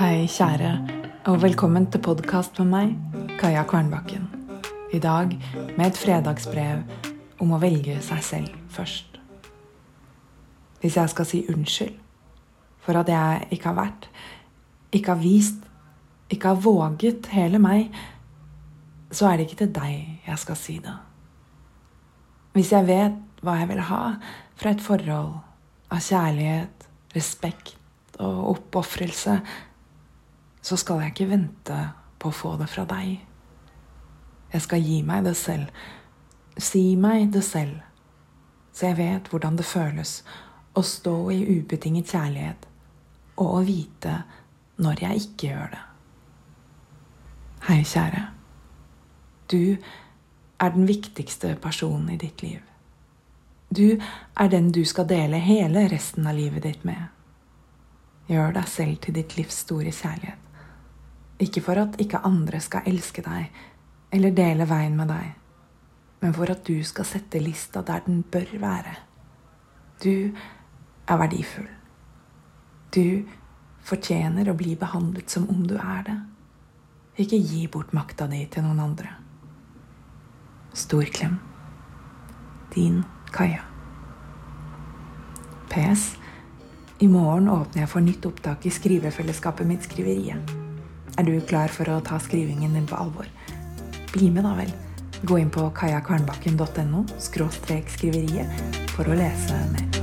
kjære, og velkommen til podkast med meg, Kaja Kvernbakken. I dag med et fredagsbrev om å velge seg selv først. Hvis jeg skal si unnskyld for at jeg ikke har vært, ikke har vist, ikke har våget hele meg, så er det ikke til deg jeg skal si det. Hvis jeg vet hva jeg vil ha fra et forhold av kjærlighet, respekt og oppofrelse, så skal jeg ikke vente på å få det fra deg. Jeg skal gi meg det selv. Si meg det selv. Så jeg vet hvordan det føles å stå i ubetinget kjærlighet og å vite når jeg ikke gjør det. Hei, kjære. Du er den viktigste personen i ditt liv. Du er den du skal dele hele resten av livet ditt med. Gjør deg selv til ditt livs store kjærlighet. Ikke for at ikke andre skal elske deg eller dele veien med deg, men for at du skal sette lista der den bør være. Du er verdifull. Du fortjener å bli behandlet som om du er det. Ikke gi bort makta di til noen andre. Stor klem. Din Kaja. PS. I morgen åpner jeg for nytt opptak i skrivefellesskapet mitt Skriveriet. Er du klar for å ta skrivingen din på alvor? Bli med, da vel. Gå inn på kajakvernbakken.no skriveriet for å lese mer.